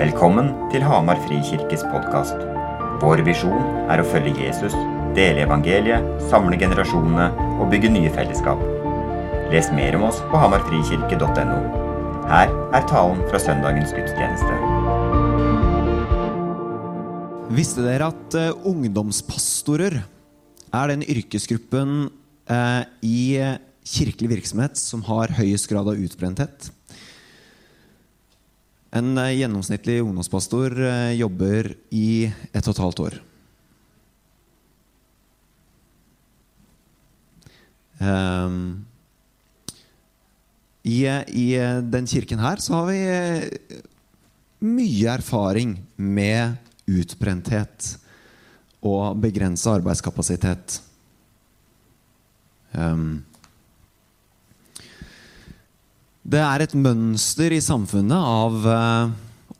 Velkommen til Hamar Frikirkes podkast. Vår visjon er å følge Jesus, dele evangeliet, samle generasjonene og bygge nye fellesskap. Les mer om oss på hamarfrikirke.no. Her er talen fra søndagens gudstjeneste. Visste dere at eh, ungdomspastorer er den yrkesgruppen eh, i eh, kirkelig virksomhet som har høyest grad av utbrenthet? En eh, gjennomsnittlig ungdomspastor eh, jobber i ett og et halvt år. Ehm, i, I den kirken her så har vi eh, mye erfaring med utbrenthet og begrensa arbeidskapasitet. Ehm, det er et mønster i samfunnet av eh,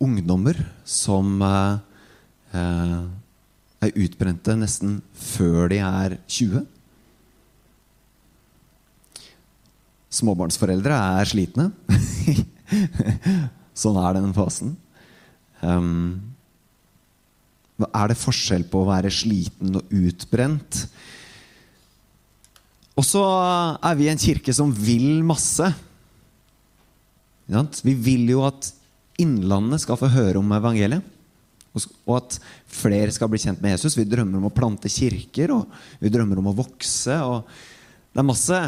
ungdommer som eh, eh, er utbrente nesten før de er 20. Småbarnsforeldre er slitne. sånn er den fasen. Um, er det forskjell på å være sliten og utbrent? Og så er vi en kirke som vil masse. Vi vil jo at Innlandet skal få høre om evangeliet. Og at flere skal bli kjent med Jesus. Vi drømmer om å plante kirker, og vi drømmer om å vokse. Det er masse,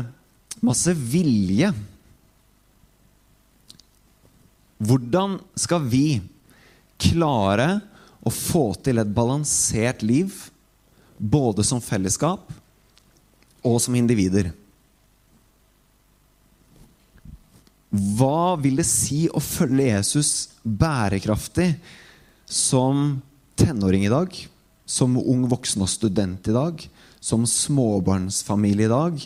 masse vilje. Hvordan skal vi klare å få til et balansert liv, både som fellesskap og som individer? Hva vil det si å følge Jesus bærekraftig som tenåring i dag? Som ung voksen og student i dag? Som småbarnsfamilie i dag?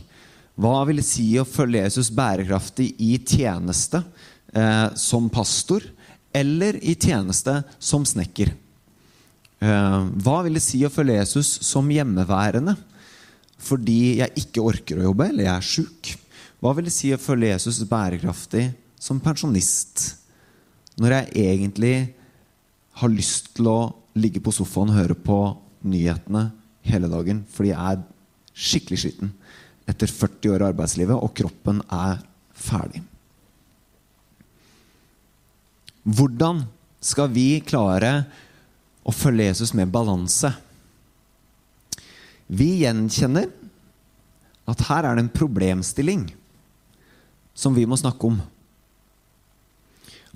Hva vil det si å følge Jesus bærekraftig i tjeneste eh, som pastor? Eller i tjeneste som snekker? Eh, hva vil det si å følge Jesus som hjemmeværende fordi jeg ikke orker å jobbe, eller jeg er sjuk? Hva vil det si å følge Jesus bærekraftig som pensjonist? Når jeg egentlig har lyst til å ligge på sofaen og høre på nyhetene hele dagen fordi jeg er skikkelig sliten etter 40 år i arbeidslivet, og kroppen er ferdig. Hvordan skal vi klare å følge Jesus med balanse? Vi gjenkjenner at her er det en problemstilling som vi må snakke om.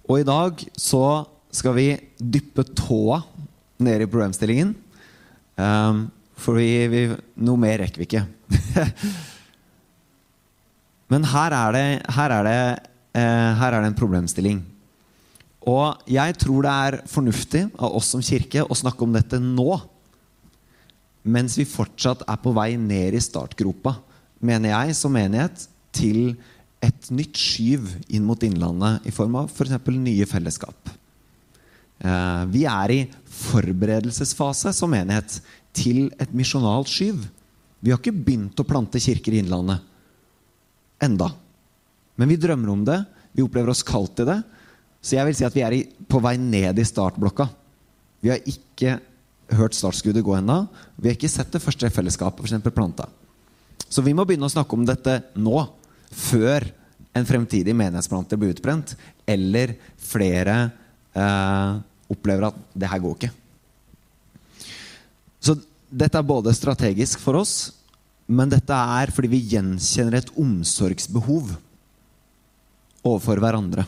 Og i dag så skal vi dyppe tåa ned i problemstillingen. Um, for vi, noe mer rekker vi ikke. Men her er, det, her, er det, uh, her er det en problemstilling. Og jeg tror det er fornuftig av oss som kirke å snakke om dette nå. Mens vi fortsatt er på vei ned i startgropa, mener jeg, som menighet, til et nytt skyv inn mot Innlandet i form av f.eks. For nye fellesskap. Eh, vi er i forberedelsesfase som menighet til et misjonalt skyv. Vi har ikke begynt å plante kirker i Innlandet enda. Men vi drømmer om det. Vi opplever oss kalt til det. Så jeg vil si at vi er på vei ned i startblokka. Vi har ikke hørt startskuddet gå ennå. Vi har ikke sett det første fellesskapet for eksempel, planta. Så vi må begynne å snakke om dette nå før en fremtidig menighetsplanter blir utbrent, eller flere eh, opplever at det her går ikke. Så dette er både strategisk for oss, men dette er fordi vi gjenkjenner et omsorgsbehov overfor hverandre.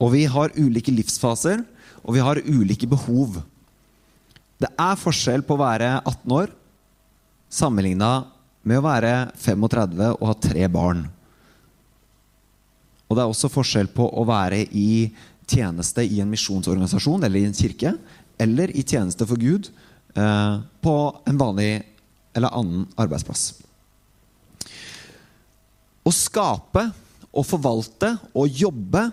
Og vi har ulike livsfaser, og vi har ulike behov. Det er forskjell på å være 18 år sammenligna med å være 35 og ha tre barn. Og det er også forskjell på å være i tjeneste i en misjonsorganisasjon eller i en kirke, eller i tjeneste for Gud eh, på en vanlig eller annen arbeidsplass. Å skape og forvalte og jobbe,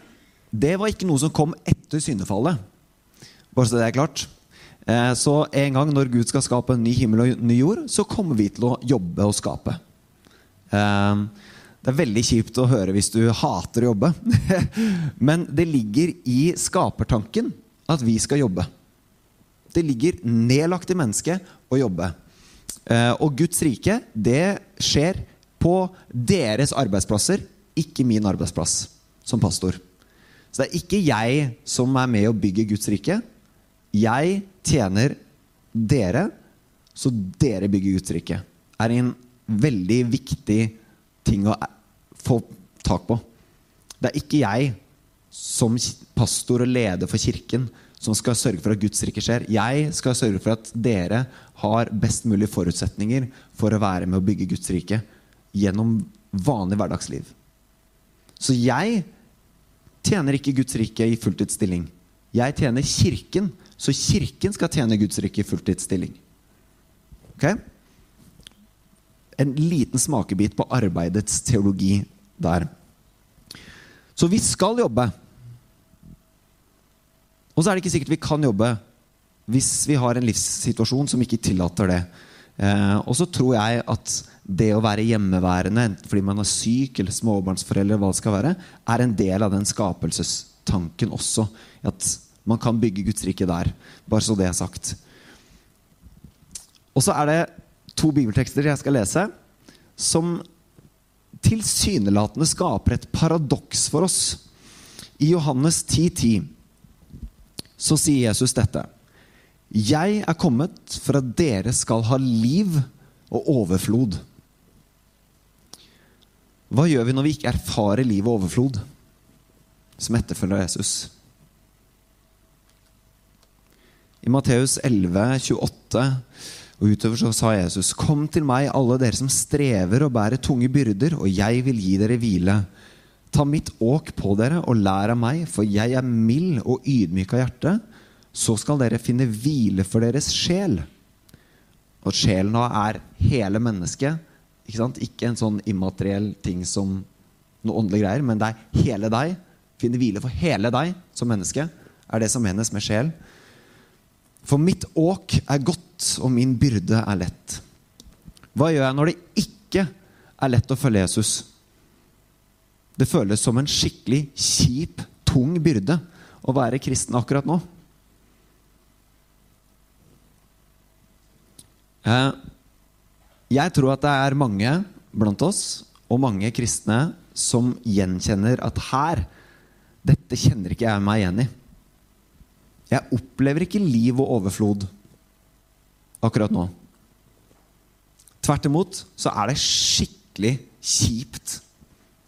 det var ikke noe som kom etter syndefallet. Bare så det er klart. Eh, så en gang når Gud skal skape en ny himmel og ny jord, så kommer vi til å jobbe og skape. Eh, det er veldig kjipt å høre hvis du hater å jobbe. Men det ligger i skapertanken at vi skal jobbe. Det ligger nedlagt i mennesket å jobbe. Eh, og Guds rike, det skjer på deres arbeidsplasser, ikke min arbeidsplass som pastor. Så det er ikke jeg som er med å bygge Guds rike. Jeg tjener dere, så dere bygger rike. er en veldig viktig ting å få tak på. Det er ikke jeg som pastor og leder for kirken som skal sørge for at Guds rike skjer. Jeg skal sørge for at dere har best mulig forutsetninger for å være med å bygge Guds rike gjennom vanlig hverdagsliv. Så jeg tjener ikke Guds rike i fulltidsstilling. Jeg tjener Kirken, så Kirken skal tjene Guds rike i fulltidsstilling. Ok? En liten smakebit på arbeidets teologi der. Så vi skal jobbe. Og så er det ikke sikkert vi kan jobbe hvis vi har en livssituasjon som ikke tillater det. Eh, og så tror jeg at det å være hjemmeværende enten fordi man er syk eller småbarnsforeldre, hva det skal være, er en del av den skapelsestanken også. At man kan bygge Guds rike der. Bare så det er sagt. Og så er det to bibeltekster jeg skal lese, som tilsynelatende skaper et paradoks for oss. I Johannes 10,10 10, så sier Jesus dette. Jeg er kommet for at dere skal ha liv og overflod. Hva gjør vi når vi ikke erfarer liv og overflod som etterfølger Jesus? I Matteus 11, 28 og utover så sa Jesus.: Kom til meg, alle dere som strever og bærer tunge byrder, og jeg vil gi dere hvile. Ta mitt åk på dere og lær av meg, for jeg er mild og ydmyk av hjerte. Så skal dere finne hvile for deres sjel. Og sjelen nå er hele mennesket. Ikke, ikke en sånn immateriell ting som noe åndelige greier, men det er hele deg. Finne hvile for hele deg som menneske, er det som menes med sjel. For mitt åk er godt, og min byrde er lett. Hva gjør jeg når det ikke er lett å følge Jesus? Det føles som en skikkelig kjip, tung byrde å være kristen akkurat nå. Eh, jeg tror at det er mange blant oss, og mange kristne, som gjenkjenner at her Dette kjenner ikke jeg meg igjen i. Jeg opplever ikke liv og overflod akkurat nå. Tvert imot så er det skikkelig kjipt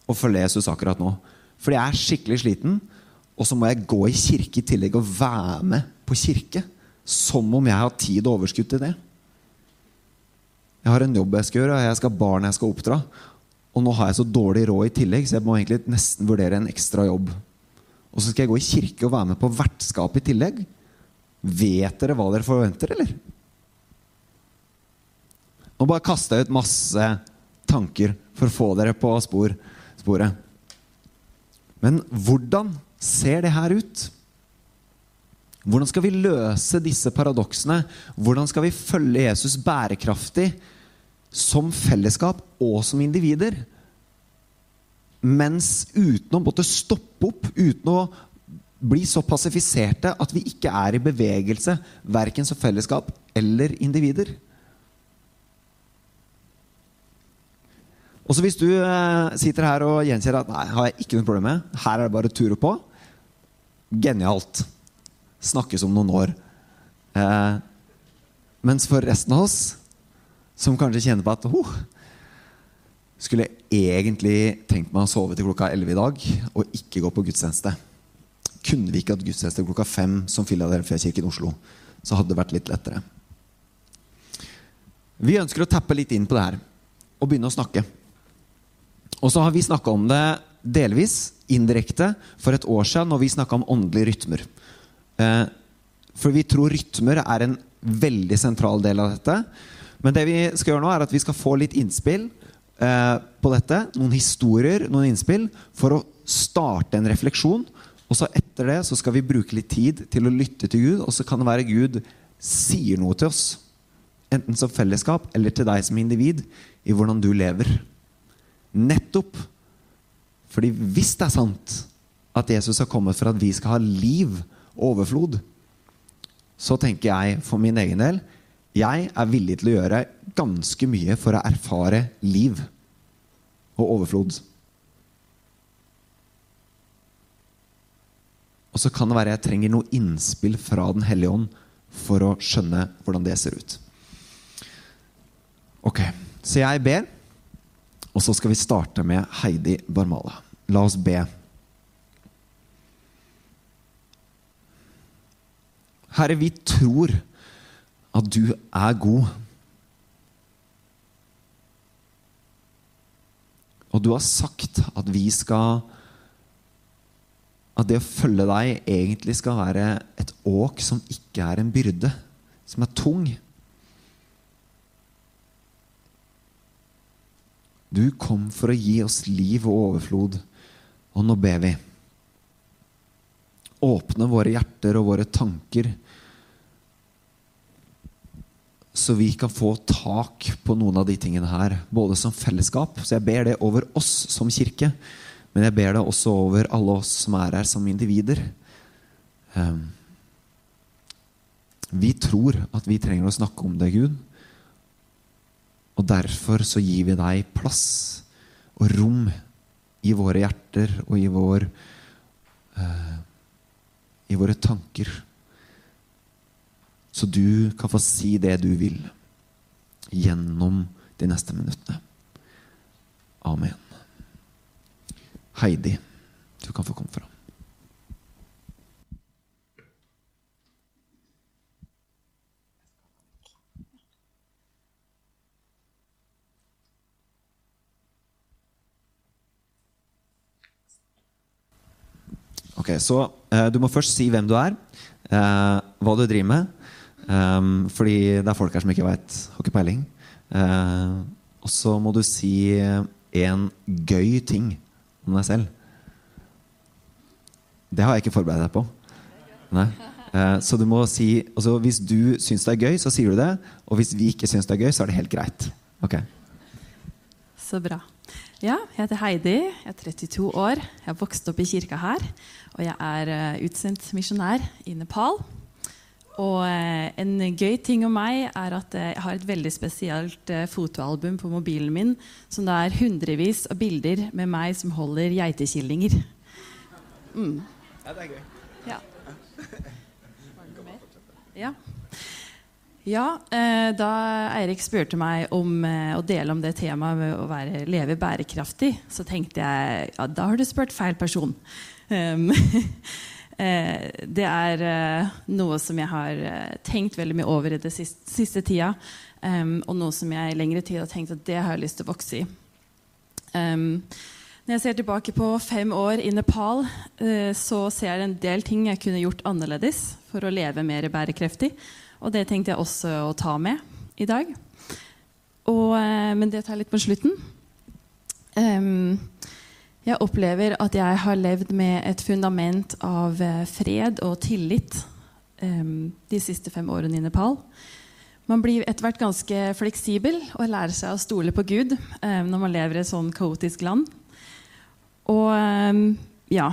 å følge Jesus akkurat nå. Fordi jeg er skikkelig sliten, og så må jeg gå i kirke i tillegg og være med på kirke. Som om jeg har tid og overskudd til det. Jeg har en jobb jeg skal gjøre, og jeg skal ha barn jeg skal oppdra. Og nå har jeg så dårlig råd i tillegg, så jeg må egentlig nesten vurdere en ekstra jobb. Og så skal jeg gå i kirke og være med på vertskap i tillegg. Vet dere hva dere forventer, eller? Nå bare jeg ut masse tanker for å få dere på spor sporet. Men hvordan ser det her ut? Hvordan skal vi løse disse paradoksene? Hvordan skal vi følge Jesus bærekraftig som fellesskap og som individer? Mens uten å måtte stoppe opp, uten å bli så passifiserte at vi ikke er i bevegelse, verken som fellesskap eller individer. Og så Hvis du eh, sitter her og gjenkjenner at nei, har jeg ikke noe problem med, her er det bare å på Genialt. Snakkes om noen år. Eh, mens for resten av oss, som kanskje kjenner på at oh, Skulle egentlig tenkt meg å sove til klokka 11 i dag og ikke gå på gudstjeneste. Kunne vi ikke hatt gudstjeneste klokka fem som Filadelfia-kirken Oslo, så hadde det vært litt lettere. Vi ønsker å tappe litt inn på det her og begynne å snakke. Og så har vi snakka om det delvis indirekte for et år siden når vi snakka om åndelige rytmer. Eh, for vi tror rytmer er en veldig sentral del av dette. Men det vi skal gjøre nå er at vi skal få litt innspill eh, på dette. Noen historier, noen innspill, for å starte en refleksjon. Og så etter det så skal vi bruke litt tid til å lytte til Gud, og så kan det være Gud sier noe til oss. Enten som fellesskap eller til deg som individ, i hvordan du lever. Nettopp fordi hvis det er sant at Jesus har kommet for at vi skal ha liv og overflod, så tenker jeg for min egen del jeg er villig til å gjøre ganske mye for å erfare liv og overflod. Og så kan det være jeg trenger noe innspill fra Den hellige ånd for å skjønne hvordan det ser ut. Ok, Så jeg ber, og så skal vi starte med Heidi Barmala. La oss be. Herre, vi tror at du er god. Og du har sagt at vi skal At det å følge deg egentlig skal være et åk som ikke er en byrde, som er tung. Du kom for å gi oss liv og overflod, og nå ber vi. Åpne våre hjerter og våre tanker så vi kan få tak på noen av de tingene her, både som fellesskap. Så jeg ber det over oss som kirke, men jeg ber det også over alle oss som er her som individer. Um, vi tror at vi trenger å snakke om det, Gud. Og derfor så gir vi deg plass og rom i våre hjerter og i, vår, uh, i våre tanker. Så du kan få si det du vil gjennom de neste minuttene. Amen. Heidi, du kan få komme fram. Ok, Så eh, du må først si hvem du er, eh, hva du driver med. Um, fordi det er folk her som ikke veit, har ikke peiling. Uh, og så må du si en gøy ting om deg selv. Det har jeg ikke forberedt deg på. Uh, så du må si altså Hvis du syns det er gøy, så sier du det. Og hvis vi ikke syns det er gøy, så er det helt greit. Okay. Så bra. Ja, jeg heter Heidi. Jeg er 32 år. Jeg har vokst opp i kirka her. Og jeg er uh, utsendt misjonær i Nepal. Og eh, en gøy ting om meg er at eh, jeg har et veldig spesielt eh, fotoalbum på mobilen min som det er hundrevis av bilder med meg som holder geitekillinger. Mm. Ja, det er gøy. Ja. Ja. ja eh, da Eirik spurte meg om eh, å dele om det temaet med å være, leve bærekraftig, så tenkte jeg ja, da har du spurt feil person. Um, det er eh, noe som jeg har eh, tenkt veldig mye over i det siste, siste tida. og noe som jeg i lengre tid har tenkt at det har jeg lyst til å vokse i. når jeg ser tilbake på fem år i Nepal, så ser jeg en del ting jeg kunne gjort annerledes for å leve mer bærekraftig. Og det tenkte jeg også å ta med i dag. Og, men det tar jeg litt på slutten. Um, jeg opplever at jeg har levd med et fundament av eh, fred og tillit um, de siste fem årene i Nepal. Man blir etter hvert ganske fleksibel og lærer seg å stole på Gud um, når man lever i et sånn kaotisk land. Og um, ja,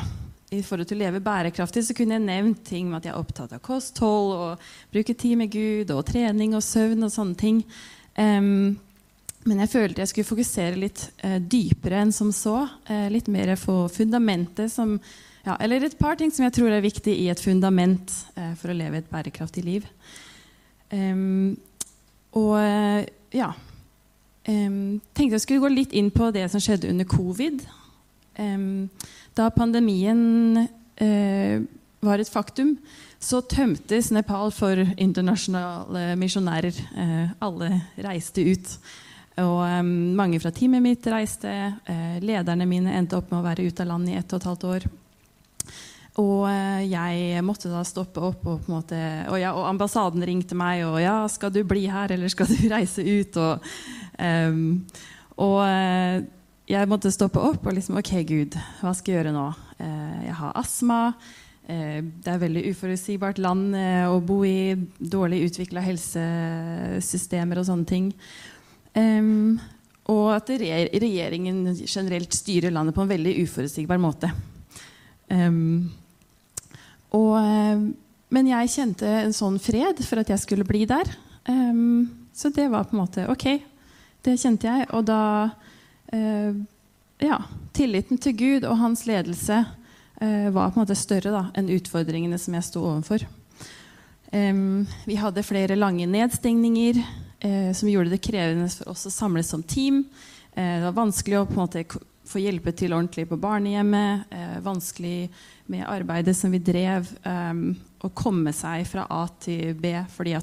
i forhold til å leve bærekraftig så kunne jeg nevnt ting med at jeg er opptatt av kosthold og bruke tid med Gud og trening og søvn og sånne ting. Um, men jeg følte jeg skulle fokusere litt eh, dypere enn som så. Eh, litt mer på fundamentet som ja, Eller et par ting som jeg tror er viktig i et fundament eh, for å leve et bærekraftig liv. Um, og eh, ja um, Tenkte jeg skulle gå litt inn på det som skjedde under covid. Um, da pandemien eh, var et faktum, så tømtes Nepal for internasjonale misjonærer. Eh, alle reiste ut. Og um, mange fra teamet mitt reiste. Uh, lederne mine endte opp med å være ute av landet i ett og et halvt år. Og uh, jeg måtte da stoppe opp. Og, måte, og, ja, og, ambassaden ringte meg og ja, skal du bli her, eller skal du reise ut? Og, um, og uh, jeg måtte stoppe opp og liksom OK, Gud, hva skal jeg gjøre nå? jeg har astma. Det er veldig uforutsigbart land å bo i. Dårlig utvikla helsesystemer og sånne ting. Um, og at regjeringen generelt styrer landet på en veldig uforutsigbar måte. Um, og, men jeg kjente en sånn fred for at jeg skulle bli der. Um, så det var på en måte ok. Det kjente jeg. Og da uh, Ja. Tilliten til Gud og hans ledelse uh, var på en måte større da, enn utfordringene som jeg sto overfor. Um, vi hadde flere lange nedstengninger uh, som gjorde det krevende for oss å samles som team. det var vanskelig å måte få hjelpe til ordentlig på barnehjemmet. Eh, vanskelig med arbeidet som vi drev. Um, å komme seg fra A til B fordi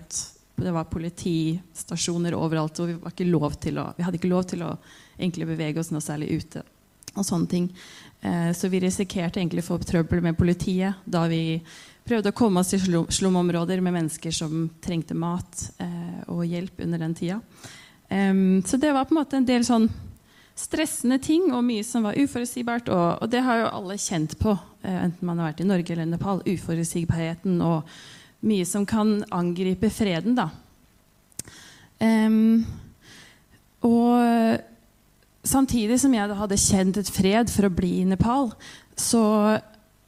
det var politistasjoner overalt. Og vi, å, vi hadde ikke lov til å bevege oss noe særlig ute. og sånne ting. Eh, så vi risikerte egentlig å få trøbbel med politiet da vi prøvde å komme oss til slumområder med mennesker som trengte mat eh, og hjelp under den tida. Um, så det var på en måte en del sånn stressende ting og mye som var uforutsigbart. Og, og, det har jo alle kjent på, eh, enten man har vært i Norge eller Nepal. Uforutsigbarheten og mye som kan angripe freden, da. Um, og samtidig som jeg hadde kjent et fred for å bli i Nepal, så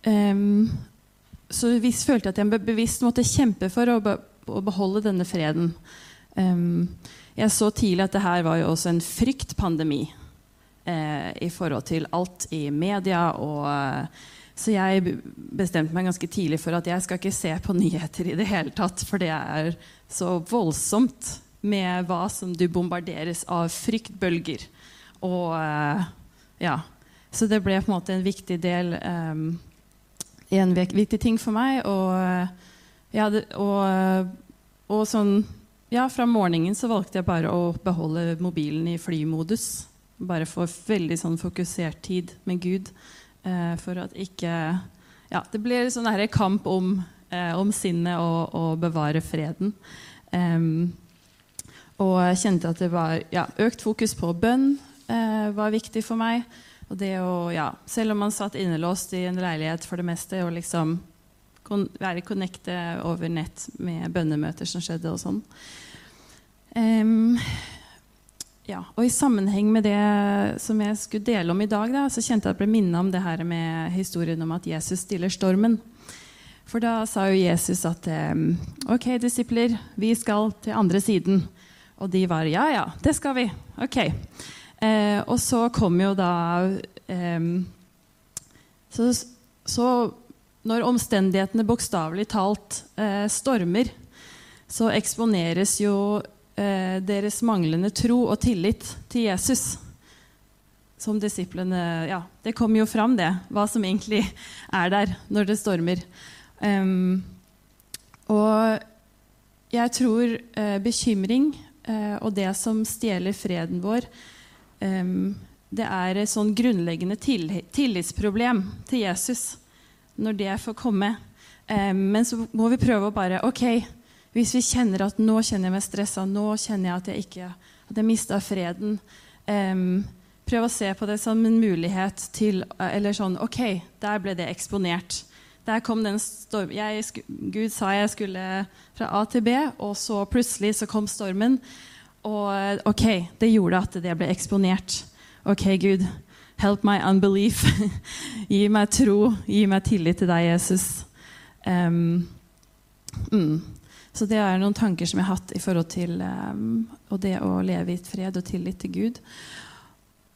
um, så visst følte jeg at jeg bevisst måtte kjempe for å, be, å beholde denne freden. Um, jeg så tidlig at det her var jo også en fryktpandemi eh, i forhold til alt i media. Og, eh, så jeg bestemte meg ganske tidlig for at jeg skal ikke se på nyheter i det hele tatt. For det er så voldsomt med hva som du bombarderes av fryktbølger. Og eh, ja. Så det ble på en måte en viktig del um, En viktig ting for meg. Og, ja, det, og, og sånn ja, fra morgenen så valgte jeg bare å beholde mobilen i flymodus bare få veldig sånn fokusert tid med Gud. Eh, for at ikke Ja, det blir sånn herre kamp om, eh, om sinnet og, og, bevare freden. Um, og jeg kjente at det var ja, økt fokus på bønn eh, var viktig for meg. Og det å, ja, selv om man satt innelåst i en leilighet for det meste, og liksom kon være connecte over nett med bønnemøter som skjedde og sånn. Um, ja, og I sammenheng med det som jeg skulle dele om i dag, da, så kjente jeg at jeg ble minnet om det her med historien om at Jesus stiller stormen. For da sa jo Jesus at um, ok, disipler, vi skal til andre siden. Og de var ja, ja, det skal vi. Ok. Eh, og så kom jo da eh, så, så, når omstendighetene bokstavelig talt eh, stormer, så eksponeres jo eh, deres manglende tro og tillit til Jesus. Som disiplene Ja, det kommer jo fram, det. Hva som egentlig er der når det stormer. Og jeg tror eh, bekymring eh, og det som stjeler freden vår, det er et sånn grunnleggende tillitsproblem til Jesus når det får komme. Um, men så må vi prøve å bare OK, hvis vi kjenner at nå kjenner jeg meg stressa, nå kjenner jeg at jeg ikke at jeg mista freden um, Prøv å se på det som en mulighet til Eller sånn OK, der ble det eksponert. Der kom den storm... Jeg, Gud sa jeg skulle fra A til B, og så plutselig så kom stormen. Og OK, det gjorde at det ble eksponert. OK, Gud, help my unbelief. gi meg tro, gi meg tillit til deg, Jesus. Um, mm. Så det er noen tanker som jeg har hatt i forhold til um, det å leve i fred og tillit til Gud.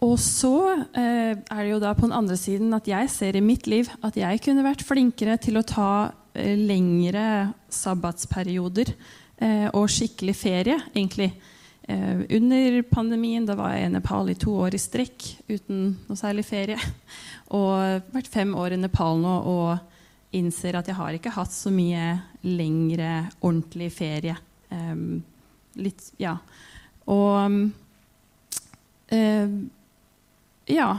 Og så eh, er det jo da på den andre siden at jeg ser i mitt liv at jeg kunne vært flinkere til å ta eh, lengre sabbatsperioder eh, og skikkelig ferie, egentlig. Eh, under pandemien da var jeg i Nepal i to år i strekk uten noe særlig ferie. Og vært fem år i Nepal nå og innser at jeg har ikke hatt så mye lengre, ordentlig ferie. Um, litt Ja. Og uh, Ja.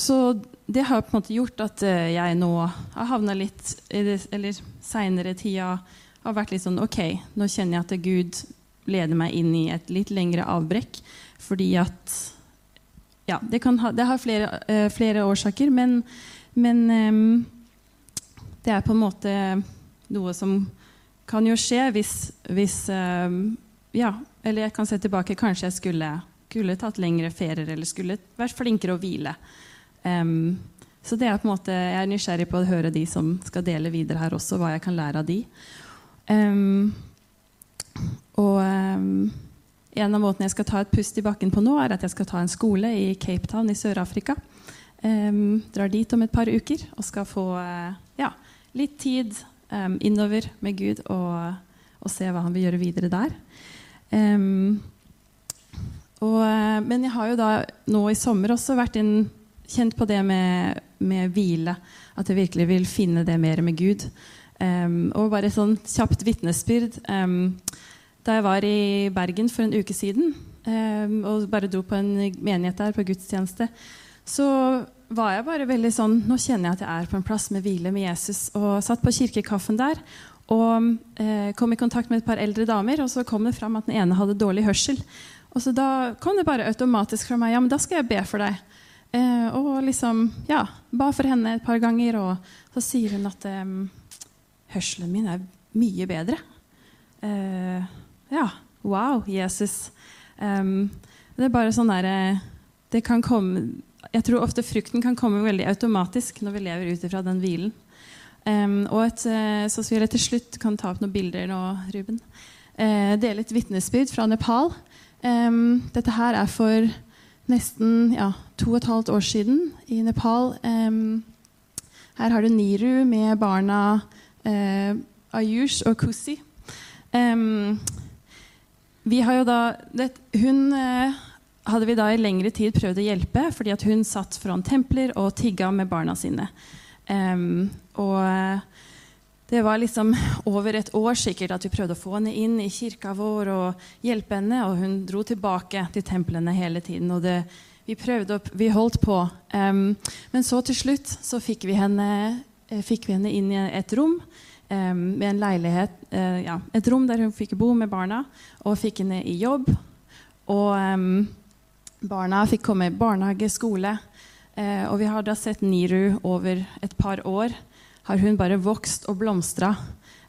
Så det har på en måte gjort at uh, jeg nå har havna litt Eller seinere tida har vært litt sånn OK, nå kjenner jeg at Gud leder meg inn i et litt lengre avbrekk. Fordi at Ja, det, ha, det har flere, uh, flere, årsaker, men, men um, det er på en måte noe som kan jo skje hvis, hvis uh, Ja, eller jeg kan se tilbake. Kanskje jeg skulle skulle tatt lengre ferier eller skulle vært flinkere å hvile. Um, så det er på en måte, jeg er nysgjerrig på å høre de som skal dele videre her også, hva jeg kan lære av de. Um, og um, en av måtene jeg skal ta et pust i bakken på nå, er at jeg skal ta en skole i Cape Town i Sør-Afrika. Um, drar dit om et par uker og skal få uh, ja, litt tid um, innover med Gud og, og, se hva han vil gjøre videre der. Um, og, men jeg har jo da nå i sommer også vært inn, kjent på det med, med, hvile. At jeg virkelig vil finne det mer med Gud. og bare sånn kjapt vitnesbyrd. Da jeg var i Bergen for en uke siden og bare dro på en menighet der på gudstjeneste, så var jeg bare veldig sånn Nå kjenner jeg at jeg er på en plass med hvile med Jesus. Og satt på kirkekaffen der og eh, kom i kontakt med et par eldre damer. Og så kom det fram at den ene hadde dårlig hørsel. Og så da kom det bare automatisk fra meg ja, men da skal jeg be for deg. Eh, og liksom, ja, ba for henne et par ganger, og så sier hun at eh, hørselen min er mye bedre. Eh, ja, wow, Jesus. Um, det er bare sånn derre Det kan komme jeg tror ofte frukten kan komme veldig automatisk når vi lever ut ifra den hvilen. Um, og et, eh, så vil jeg til slutt kan ta opp noen bilder nå, Ruben. Uh, dele et vitnesbyrd fra Nepal. Um, dette her er for nesten ja, to og et halvt år siden i Nepal. Um, her har du Niru med barna uh, Ayush og Kusi. Vi har jo da det, Hun uh, hadde vi da i lengre tid prøvd å hjelpe fordi at hun satt foran templer og tigga med barna sine. Um, og eh, det var liksom over et år sikkert at vi prøvde å få henne inn i kirka vår og hjelpe henne, og hun dro tilbake til templene hele tiden. og det, vi prøvde opp, vi holdt på. Um, men så til slutt så fikk vi henne, eh, fikk vi henne inn i et rom med en leilighet, uh, ja, et rom der hun fikk bo med barna, og fikk henne i jobb. Og um, Barna fikk komme i barnehage, skole. Eh, og vi har da sett Niru over et par år. Har hun bare vokst og blomstra.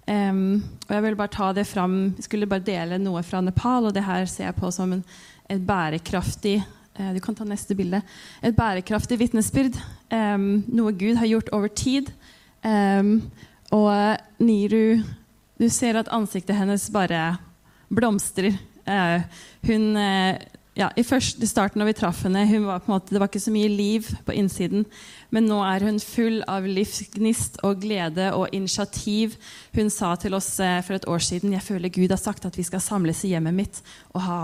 Um, og jeg vil bare ta det fram, skulle bare dele noe fra Nepal, og det her ser jeg på som en, et bærekraftig uh, Du kan ta neste bilde. Et bærekraftig vitnesbyrd. Um, noe Gud har gjort over tid. Um, og uh, Niru Du ser at ansiktet hennes bare blomstrer. Uh, hun ja, i, første, starten når vi traff henne, var måte, det var ikke så mye liv på innsiden. Men nå er hun full av livsgnist og glede og initiativ. Hun sa til oss eh, for et år siden jeg føler Gud har sagt at vi skal samles i hjemmet mitt og ha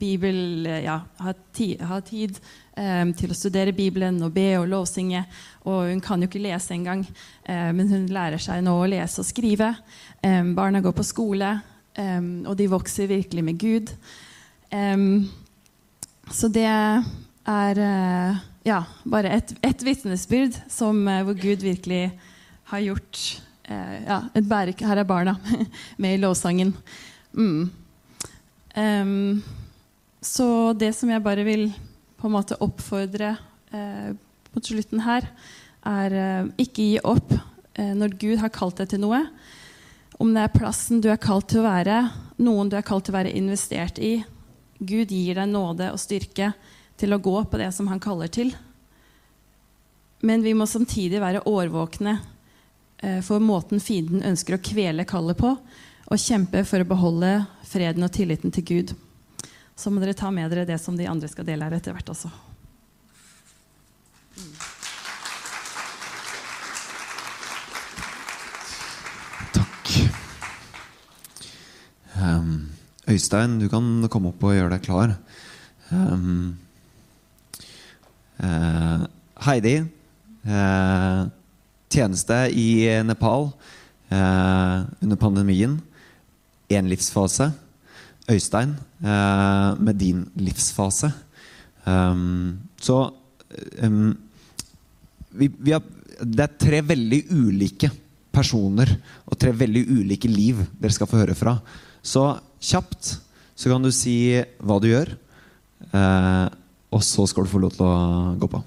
Bibel, ja, ha, ti, ha tid um, til å studere Bibelen og be og lovsynge. Og hun kan jo ikke lese engang, uh, men hun lærer seg nå å lese og skrive. Um, barna går på skole, um, og de vokser virkelig med Gud. Så det er uh, ja, bare et, et vitnesbyrd som, uh, hvor Gud virkelig har gjort ja, et bærek, Her er barna med i lovsangen. Mm. Um, så det som jeg bare vil på en måte oppfordre mot slutten her, er ikke gi opp når Gud har kalt deg til noe. Om det er plassen du er kalt til å være, noen du er kalt til å være investert i, Gud gir deg nåde og styrke til å gå på det som han kaller til. Men vi må samtidig være årvåkne eh, for måten fienden ønsker å kvele kallet på, og kjempe for å beholde freden og tilliten til Gud. Så må dere ta med dere det som de andre skal dele her etter hvert også. Takk. Um. Øystein, du kan komme opp og gjøre deg klar. Um, uh, Heidi, uh, tjeneste i Nepal uh, under pandemien. Én livsfase. Øystein, med din livsfase. Um, så um, vi, vi har, Det er tre veldig ulike personer og tre veldig ulike liv dere skal få høre fra. Så kjapt så kan du si hva du gjør, eh, og så skal du få lov til å gå på.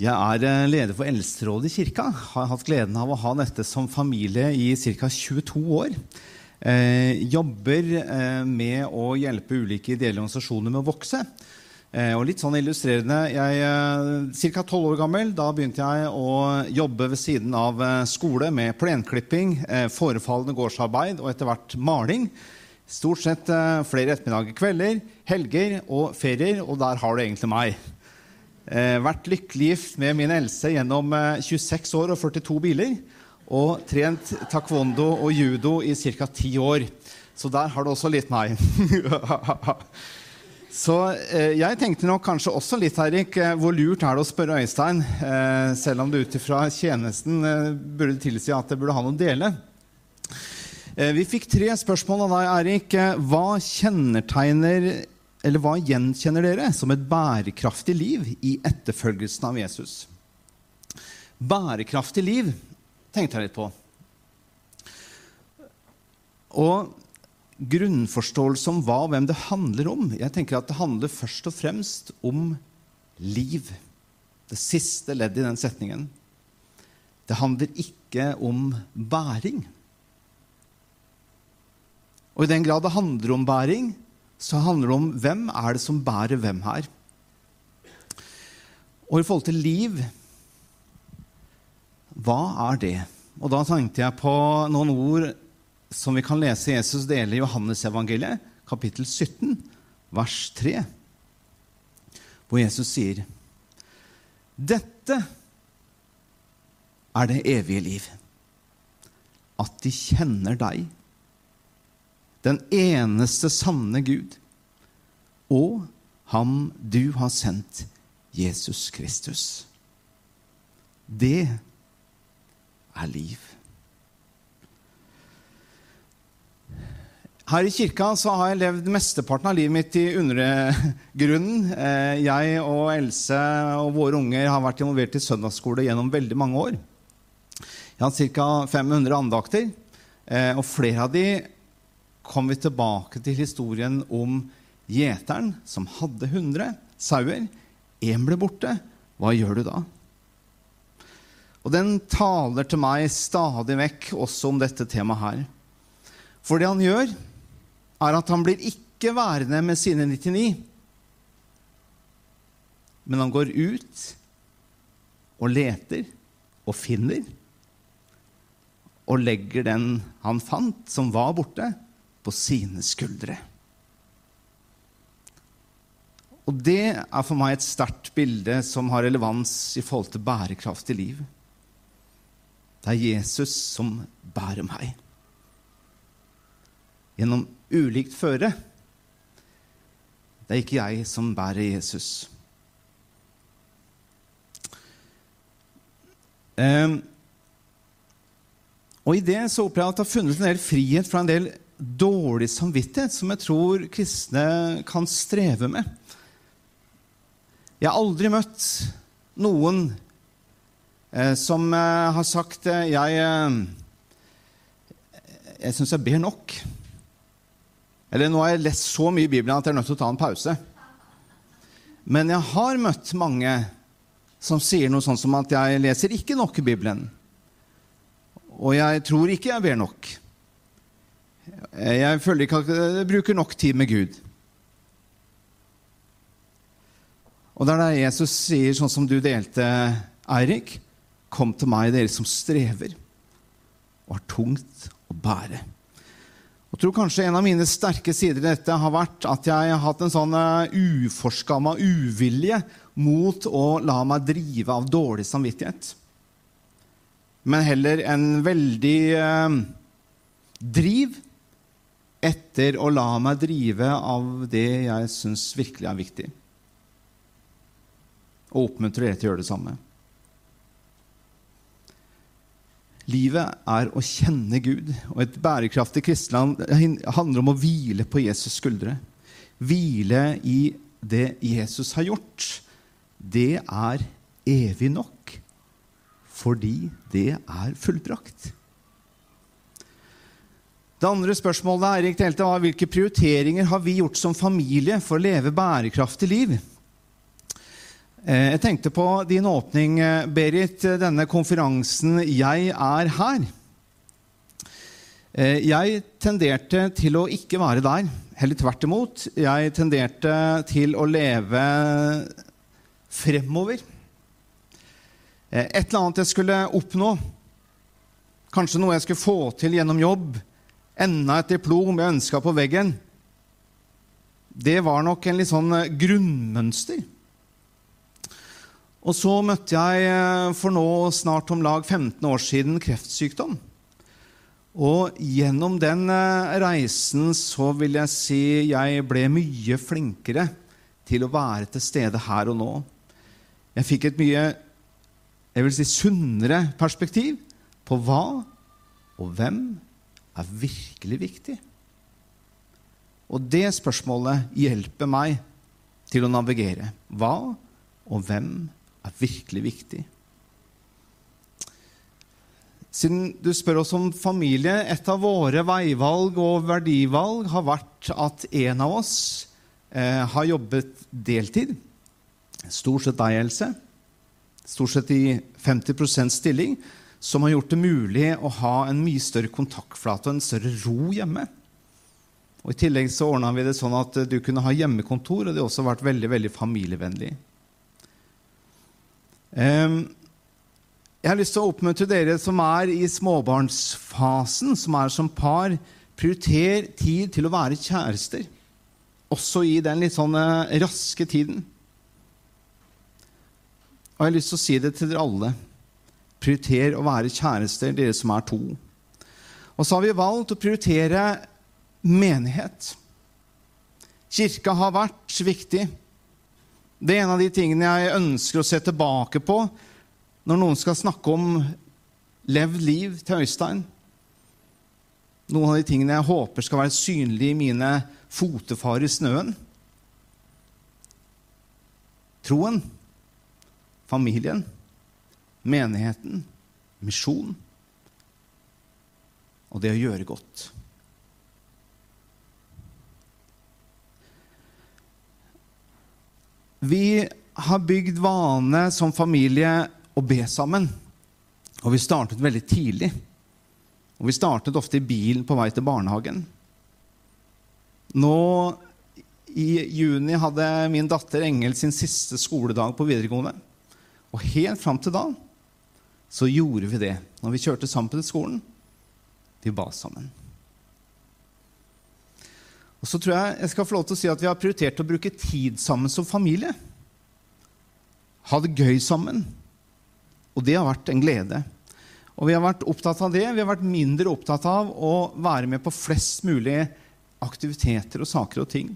Jeg er eh, leder for Eldsterådet i kirka. Har hatt gleden av å ha dette som familie i ca. 22 år. Eh, jobber eh, med å hjelpe ulike ideelle organisasjoner med å vokse. Eh, og litt sånn illustrerende Jeg Ca. tolv år gammel da begynte jeg å jobbe ved siden av skole med plenklipping, forefallende gårdsarbeid og etter hvert maling. Stort sett flere ettermiddager, kvelder, helger og ferier. Og der har du egentlig meg. Vært lykkelig gift med min Else gjennom 26 år og 42 biler. Og trent taekwondo og judo i ca. ti år. Så der har du også litt nei. Så eh, jeg tenkte nok kanskje også litt, Eirik, eh, hvor lurt er det å spørre Øystein, eh, selv om det ut ifra tjenesten eh, burde tilsi at det burde ha noe å dele. Eh, vi fikk tre spørsmål av deg, Eirik. Eh, hva kjennetegner eller hva gjenkjenner dere som et bærekraftig liv i etterfølgelsen av Jesus? Bærekraftig liv tenkte jeg litt på. Og grunnforståelse om hva og hvem det handler om. Jeg tenker at Det handler først og fremst om liv. Det siste leddet i den setningen. Det handler ikke om bæring. Og i den grad det handler om bæring, så handler det om hvem er det som bærer hvem her. Og i forhold til liv hva er det? Og da tenkte jeg på noen ord som vi kan lese Jesus dele i Johannesevangeliet, kapittel 17, vers 3, hvor Jesus sier Dette er det evige liv, at de kjenner deg, den eneste sanne Gud, og ham du har sendt, Jesus Kristus. Det er liv. Her i kirka så har jeg levd mesteparten av livet mitt i undergrunnen. Eh, jeg og Else og våre unger har vært involvert i søndagsskole gjennom veldig mange år. Jeg har ca. 500 andakter, eh, og flere av de kom vi tilbake til historien om gjeteren som hadde 100 sauer. Én ble borte. Hva gjør du da? Og den taler til meg stadig vekk også om dette temaet her. For det han gjør, er at han blir ikke værende med sine 99. Men han går ut og leter og finner. Og legger den han fant, som var borte, på sine skuldre. Og det er for meg et sterkt bilde som har relevans i forhold til bærekraftig liv. Det er Jesus som bærer meg. Gjennom ulikt føre. Det er ikke jeg som bærer Jesus. Um, og I det så opplever jeg at det har funnet en del frihet fra en del dårlig samvittighet som jeg tror kristne kan streve med. Jeg har aldri møtt noen som eh, har sagt eh, jeg, eh, jeg syns jeg ber nok. Eller nå har jeg lest så mye i Bibelen at jeg er nødt til å ta en pause. Men jeg har møtt mange som sier noe sånn som at 'jeg leser ikke nok i Bibelen'. Og 'jeg tror ikke jeg ber nok'. Jeg føler ikke at jeg bruker nok tid med Gud. Og det er der Jesus sier, sånn som du delte, Eirik, 'Kom til meg, dere som strever og har tungt å bære'. Jeg tror kanskje En av mine sterke sider i dette har vært at jeg har hatt en sånn uh, uforskamma uvilje mot å la meg drive av dårlig samvittighet. Men heller en veldig eh, driv etter å la meg drive av det jeg syns virkelig er viktig. Og oppmuntre dere til å gjøre det samme. Livet er å kjenne Gud, og et bærekraftig kristenland handler om å hvile på Jesus' skuldre. Hvile i det Jesus har gjort. Det er evig nok, fordi det er fullbrakt. Det andre spørsmålet delte var hvilke prioriteringer har vi gjort som familie for å leve bærekraftig liv. Eh, jeg tenkte på din åpning, eh, Berit, denne konferansen 'Jeg er her'. Eh, jeg tenderte til å ikke være der. Heller tvert imot. Jeg tenderte til å leve fremover. Eh, et eller annet jeg skulle oppnå. Kanskje noe jeg skulle få til gjennom jobb. Enda et diplom jeg ønska på veggen. Det var nok en litt sånn eh, grunnmønster. Og så møtte jeg for nå snart om lag 15 år siden kreftsykdom. Og gjennom den eh, reisen så vil jeg si jeg ble mye flinkere til å være til stede her og nå. Jeg fikk et mye jeg vil si, sunnere perspektiv på hva og hvem er virkelig viktig. Og det spørsmålet hjelper meg til å navigere. Hva og hvem er virkelig viktig? Siden du spør oss om familie, et av våre veivalg og verdivalg har vært at en av oss eh, har jobbet deltid. Stort sett deg, Else. Stort sett i 50% stilling. Som har gjort det mulig å ha en mye større kontaktflate og en større ro hjemme. Og I tillegg så ordna vi det sånn at du kunne ha hjemmekontor, og det har også vært veldig veldig familievennlig. Um, jeg har lyst til å oppmuntre dere som er i småbarnsfasen, som er som par. Prioriter tid til å være kjærester, også i den litt sånn raske tiden. Og jeg har lyst til å si det til dere alle. Prioriter å være kjærester, dere som er to. Og så har vi valgt å prioritere menighet. Kirka har vært viktig. Det er en av de tingene jeg ønsker å se tilbake på når noen skal snakke om levd liv til Øystein. Noen av de tingene jeg håper skal være synlige i mine fotefar i snøen. Troen, familien, menigheten, misjon og det å gjøre godt. Vi har bygd vane som familie å be sammen. Og vi startet veldig tidlig. Og vi startet ofte i bilen på vei til barnehagen. Nå i juni hadde min datter Engel sin siste skoledag på videregående. Og helt fram til da så gjorde vi det. Når vi kjørte sammen til skolen, vi ba sammen. Og så tror jeg jeg skal få lov til å si at vi har prioritert å bruke tid sammen som familie. Ha det gøy sammen. Og det har vært en glede. Og vi har vært opptatt av det. Vi har vært mindre opptatt av å være med på flest mulig aktiviteter og saker og ting.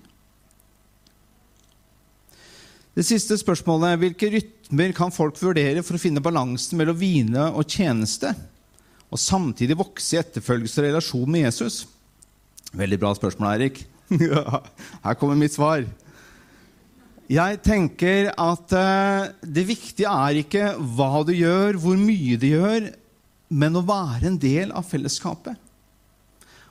Det siste spørsmålet hvilke rytmer kan folk vurdere for å finne balansen mellom hvile og tjeneste, og samtidig vokse i etterfølgelse og relasjon med Jesus? Veldig bra spørsmål, Eirik. Her kommer mitt svar. Jeg tenker at uh, det viktige er ikke hva du gjør, hvor mye du gjør, men å være en del av fellesskapet.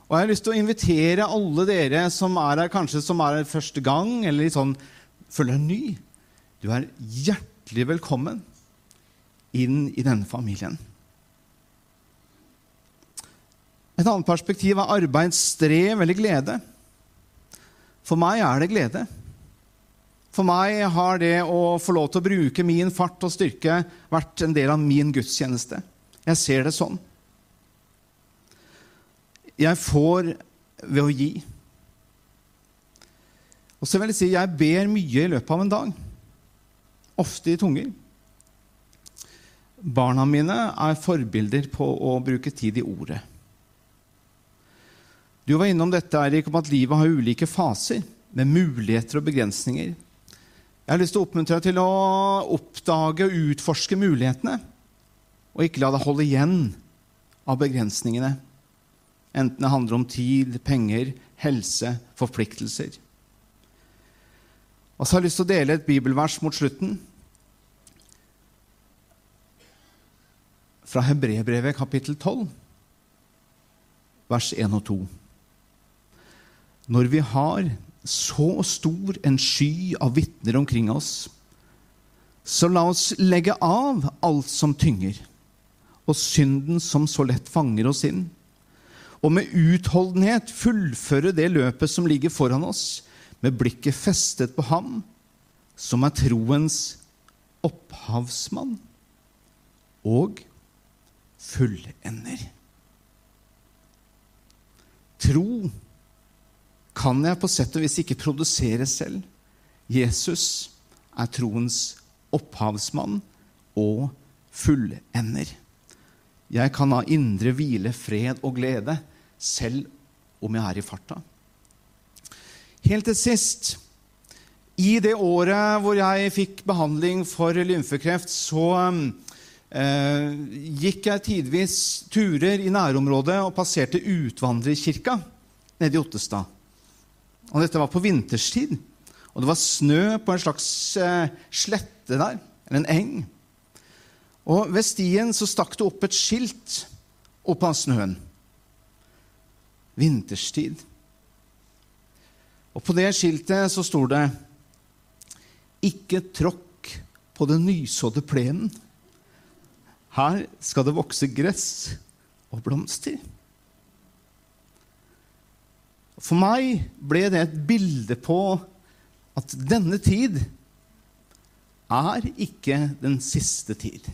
Og jeg har lyst til å invitere alle dere som er her kanskje som er her første gang, eller sånn, føler deg ny. Du er hjertelig velkommen inn i denne familien. Et annet perspektiv er arbeid, strev eller glede. For meg er det glede. For meg har det å få lov til å bruke min fart og styrke vært en del av min gudstjeneste. Jeg ser det sånn. Jeg får ved å gi. Og så vil jeg si jeg ber mye i løpet av en dag. Ofte i tunger. Barna mine er forbilder på å bruke tid i ordet. Du var innom dette, Erik, om at livet har ulike faser med muligheter og begrensninger. Jeg har lyst til å oppmuntre deg til å oppdage og utforske mulighetene, og ikke la deg holde igjen av begrensningene, enten det handler om tid, penger, helse, forpliktelser. Og så har jeg lyst til å dele et bibelvers mot slutten. Fra Hebrebrevet kapittel 12, vers 1 og 2. Når vi har så stor en sky av vitner omkring oss. Så la oss legge av alt som tynger, og synden som så lett fanger oss inn. og med utholdenhet fullføre det løpet som ligger foran oss, med blikket festet på ham som er troens opphavsmann og fullender. Tro kan jeg på sett og vis ikke produsere selv. Jesus er troens opphavsmann og fullender. Jeg kan ha indre hvile, fred og glede selv om jeg er i farta. Helt til sist I det året hvor jeg fikk behandling for lymfekreft, så eh, gikk jeg tidvis turer i nærområdet og passerte Utvandrerkirka nede i Ottestad. Og dette var på vinterstid. Og det var snø på en slags eh, slette der, eller en eng. Og ved stien så stakk det opp et skilt opp av snøen. Vinterstid. Og på det skiltet så sto det Ikke tråkk på den nysådde plenen. Her skal det vokse gress og blomster. For meg ble det et bilde på at denne tid er ikke den siste tid.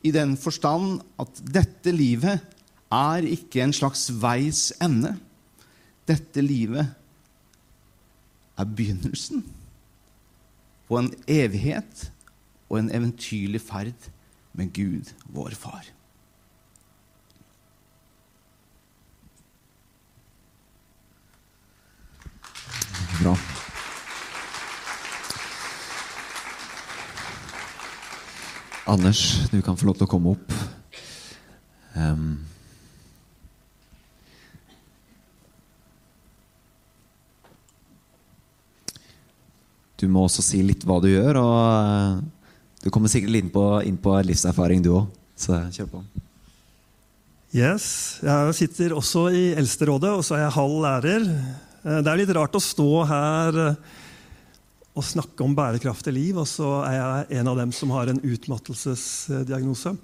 I den forstand at dette livet er ikke en slags veis ende. Dette livet er begynnelsen på en evighet og en eventyrlig ferd med Gud, vår Far. Bra. Anders, du kan få lov til å komme opp. Um, du må også si litt hva du gjør, og eh, du kommer sikkert inn på, inn på livserfaring, du òg. Så kjør på. Yes, Jeg sitter også i Eldsterådet, og så er jeg halv lærer. Eh, Det er litt rart å stå her eh, og snakke om bærekraftig liv, og så er jeg en av dem som har en utmattelsesdiagnose.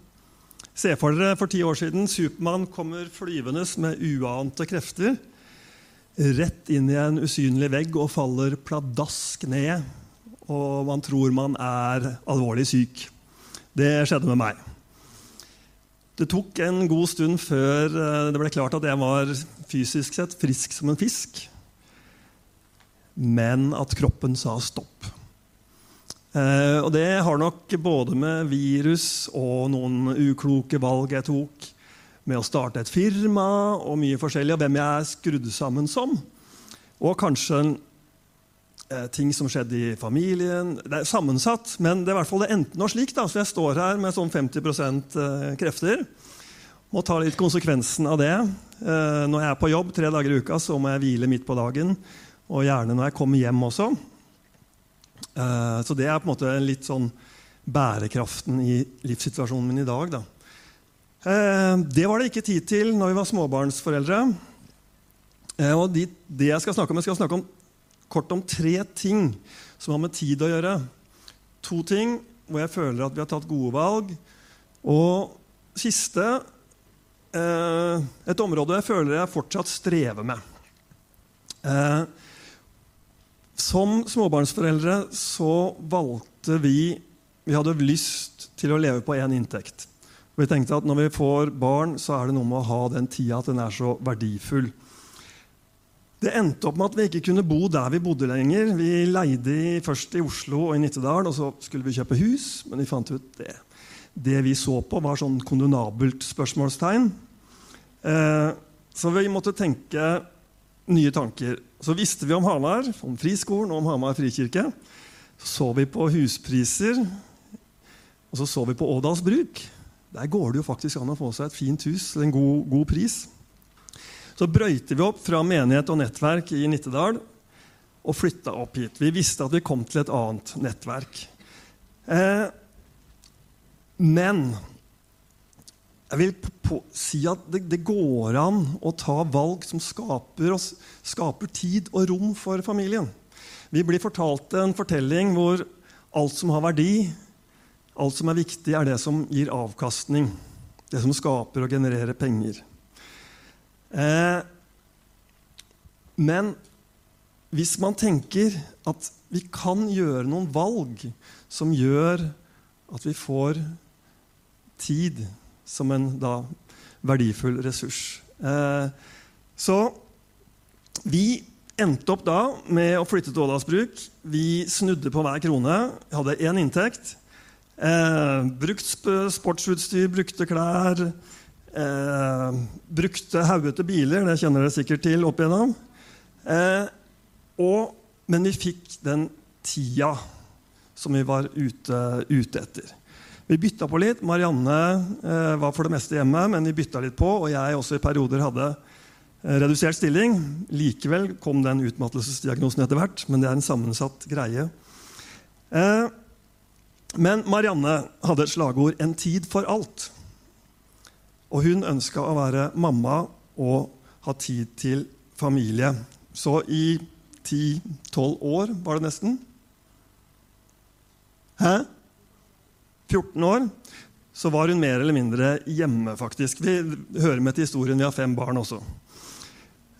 Se for dere for ti år siden Supermann kommer flyvende med uante krefter rett inn i en usynlig vegg og faller pladask ned. Og man tror man er alvorlig syk. Det skjedde med meg. Det tok en god stund før eh, det ble klart at jeg var fysisk sett frisk som en fisk men at kroppen sa stopp. Eh, og det har nok både med virus og noen ukloke valg jeg tok, med å starte et firma og mye forskjellig, og hvem jeg er skrudd sammen som. Og kanskje eh, ting som skjedde i familien. Det er sammensatt, men det er i hvert fall det enten nå slik. Da. Så jeg står her med sånn 50 eh, krefter. Må ta litt konsekvensen av det. Når jeg er på jobb tre dager i uka, så må jeg hvile midt på dagen. Og gjerne når jeg kommer hjem også. Eh, så det er på en måte litt sånn bærekraften i livssituasjonen min i dag. Da. Eh, det var det ikke tid til når vi var småbarnsforeldre. Eh, og det Jeg skal snakke om, jeg skal snakke om, kort om tre ting som har med tid å gjøre. To ting hvor jeg føler at vi har tatt gode valg. Og siste et område jeg føler jeg fortsatt strever med. Som småbarnsforeldre så valgte vi Vi hadde lyst til å leve på én inntekt. Vi tenkte at når vi får barn, så er det noe med å ha den tida at den er så verdifull. Det endte opp med at vi ikke kunne bo der vi bodde lenger. Vi leide først i Oslo og i Nittedal, og så skulle vi kjøpe hus. Men vi fant ut det. Det vi så på, var sånn kondonabelt spørsmålstegn. Eh, så vi måtte tenke nye tanker. Så visste vi om Hamar, om friskolen og om Hamar frikirke. Så så vi på huspriser, og så så vi på Ådals bruk. Der går det jo faktisk an å få seg et fint hus til en god, god pris. Så brøyte vi opp fra menighet og nettverk i Nittedal og flytta opp hit. Vi visste at vi kom til et annet nettverk. Eh, men jeg vil på, si at det, det, går an å ta valg som skaper, oss, skaper, tid og rom for familien. Vi blir fortalt en fortelling hvor alt som har verdi, alt som er viktig, er det som gir avkastning. Det som skaper og genererer penger. Eh, men hvis man tenker at vi kan gjøre noen valg som gjør at vi får tid som en da, verdifull ressurs eh, Så vi endte opp da med å flytte til Ådalsbruk. Vi snudde på hver krone. Hadde én inntekt. Eh, brukt sportsutstyr, brukte klær. Eh, brukte haugete biler, det kjenner dere sikkert til opp igjennom. Eh, og, men vi fikk den tida som vi var ute, ute etter. Vi bytta på litt. Marianne eh, var for det meste hjemme, men vi bytta litt på. Og jeg også i perioder hadde eh, redusert stilling. Likevel kom den utmattelsesdiagnosen etter hvert, men det er en sammensatt greie. Eh, men Marianne hadde et slagord 'En tid for alt'. Og hun ønska å være mamma og ha tid til familie. Så i 10-12 år var det nesten. Hæ? 14 år så var hun mer eller mindre hjemme, faktisk. Vi hører med til historien. Vi har fem barn også.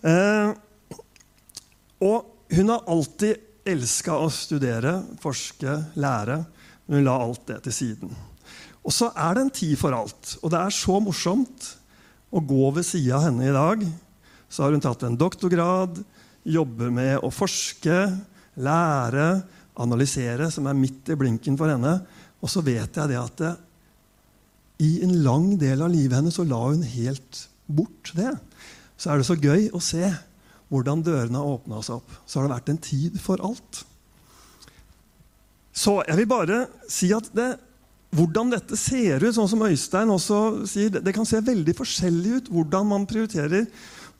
Eh, og hun har alltid elska å studere, forske, lære. Men hun la alt det til siden. Og så er det en tid for alt. Og det er så morsomt å gå ved sida av henne i dag. Så har hun tatt en doktorgrad, jobber med å forske, lære, analysere, som er midt i blinken for henne. Og så vet jeg det at det, i en lang del av livet hennes så la hun helt bort det. Så er det så gøy å se hvordan dørene har åpna seg opp. Så har det vært en tid for alt. Så jeg vil bare si at det, hvordan dette ser ut, sånn som Øystein også sier, det, kan se veldig forskjellig ut hvordan man prioriterer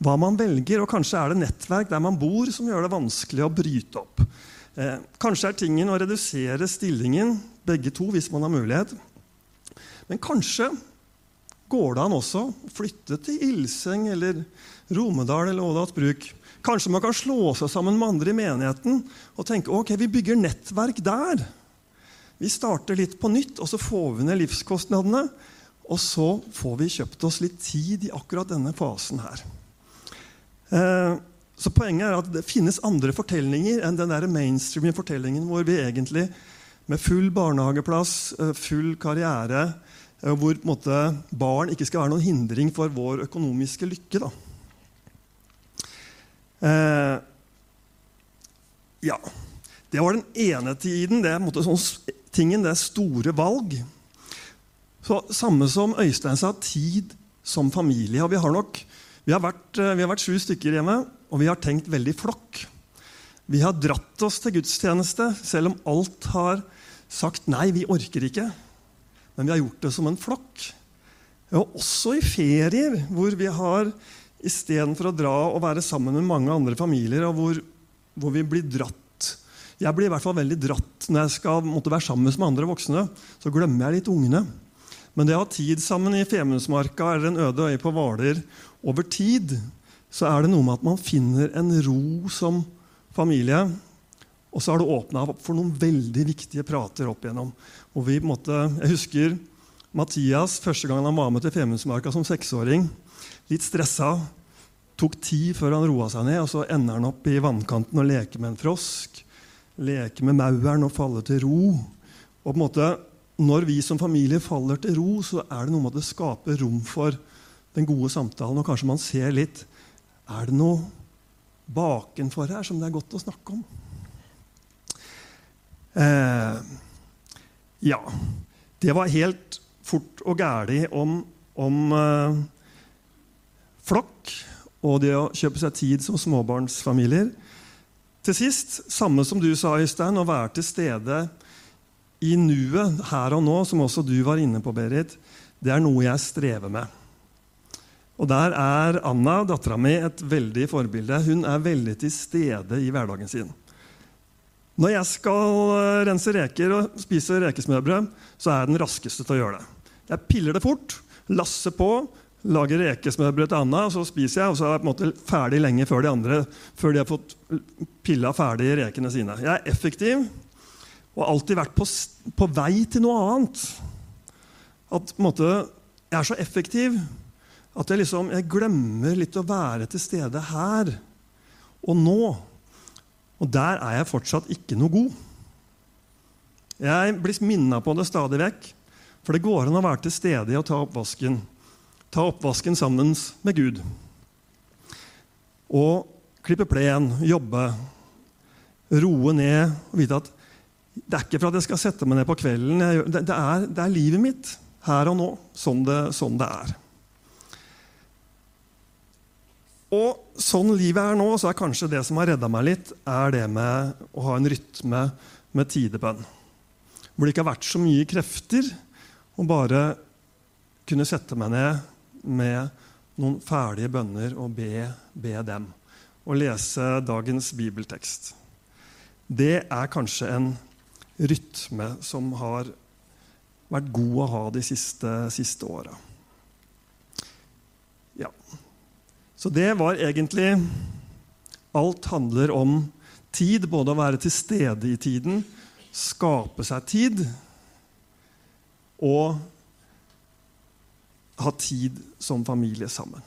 hva man velger. Og kanskje er det nettverk der man bor, som gjør det vanskelig å bryte opp. Eh, kanskje er tingen å redusere stillingen, begge to, hvis man har mulighet. Men kanskje går det an også å flytte til Ilseng eller Romedal eller Ådalsbruk. Kanskje man kan slå seg sammen med andre i menigheten og tenke ok, vi bygger nettverk der. Vi starter litt på nytt, og så får vi ned livskostnadene. Og så får vi kjøpt oss litt tid i akkurat denne fasen her. Eh, så Poenget er at det finnes andre fortellinger enn den der mainstream fortellingen hvor vi egentlig med full barnehageplass, eh, full karriere, eh, hvor måte, barn ikke skal være noen hindring for vår økonomiske lykke. Eh, ja. Det var den ene tiden. Det måte, sånn, tingen, det er store valg. Så, samme som Øystein sa, tid som familie. Og vi har nok vi har, vært, eh, vært sju stykker hjemme, og vi har tenkt veldig flokk. Vi har dratt oss til gudstjeneste, selv om alt har sagt nei, vi orker ikke. Men vi har gjort det som en flokk. Og også i ferier, hvor vi har istedenfor å dra og være sammen med mange andre familier, og hvor, hvor vi blir dratt Jeg blir i hvert fall veldig dratt når jeg skal måtte være sammen med andre voksne. Så glemmer jeg litt ungene. Men det å ha tid sammen i Femundsmarka eller en øde øye på Hvaler over tid, så er det noe med at man finner en ro som familie. Og så har det åpna opp for noen veldig viktige prater opp igjennom. Og vi måtte, jeg husker Mathias første gang han var med til Femundsmarka som seksåring. Litt stressa. Tok tid før han roa seg ned, og så ender han opp i vannkanten og leker med en frosk. Leker med mauren og faller til ro. Og på en måte, Når vi som familie faller til ro, så er det noe med at det skaper rom for den gode samtalen, og kanskje man ser litt Er det noe bakenfor her som det er godt å snakke om? Eh, ja. Det var helt fort og gæli om, om eh, flokk og det å kjøpe seg tid som småbarnsfamilier. Til sist, samme som du sa, Øystein, å være til stede i nuet her og nå, som også du var inne på, Berit, det er noe jeg strever med. Og Der er Anna, dattera mi, et veldig forbilde. Hun er veldig til stede i hverdagen sin. Når jeg skal eh, rense reker og spise rekesmørbrød, så er jeg den raskeste til å gjøre det. Jeg piller det fort, lasser på, lager rekesmørbrød til Anna, og så spiser jeg. Og så er jeg på en måte ferdig lenge før de andre før de har fått pilla ferdig rekene sine. Jeg er effektiv og har alltid vært på, på vei til noe annet. At måte, jeg er så effektiv At jeg liksom jeg glemmer litt å være til stede her og nå. Og der er jeg fortsatt ikke noe god. Jeg blir minna på det stadig vekk. For det går an å være til stede i å ta oppvasken. Ta oppvasken sammen med Gud. Og klippe plen, jobbe, roe ned og vite at det er ikke for at jeg skal sette meg ned på kvelden. Det, er, det er, livet mitt her og nå, sånn det, sånn det er. Og sånn livet er nå, så er kanskje det som har redda meg litt, er det med å ha en rytme med tidebønn. Hvor det ikke har vært så mye krefter å bare kunne sette meg ned med noen ferdige bønner og be, be dem. Og lese dagens bibeltekst. Det er kanskje en rytme som har vært god å ha de siste, siste åra. Ja. Så det var egentlig Alt handler om tid, både å være til stede i tiden, skape seg tid, og ha tid som familie sammen.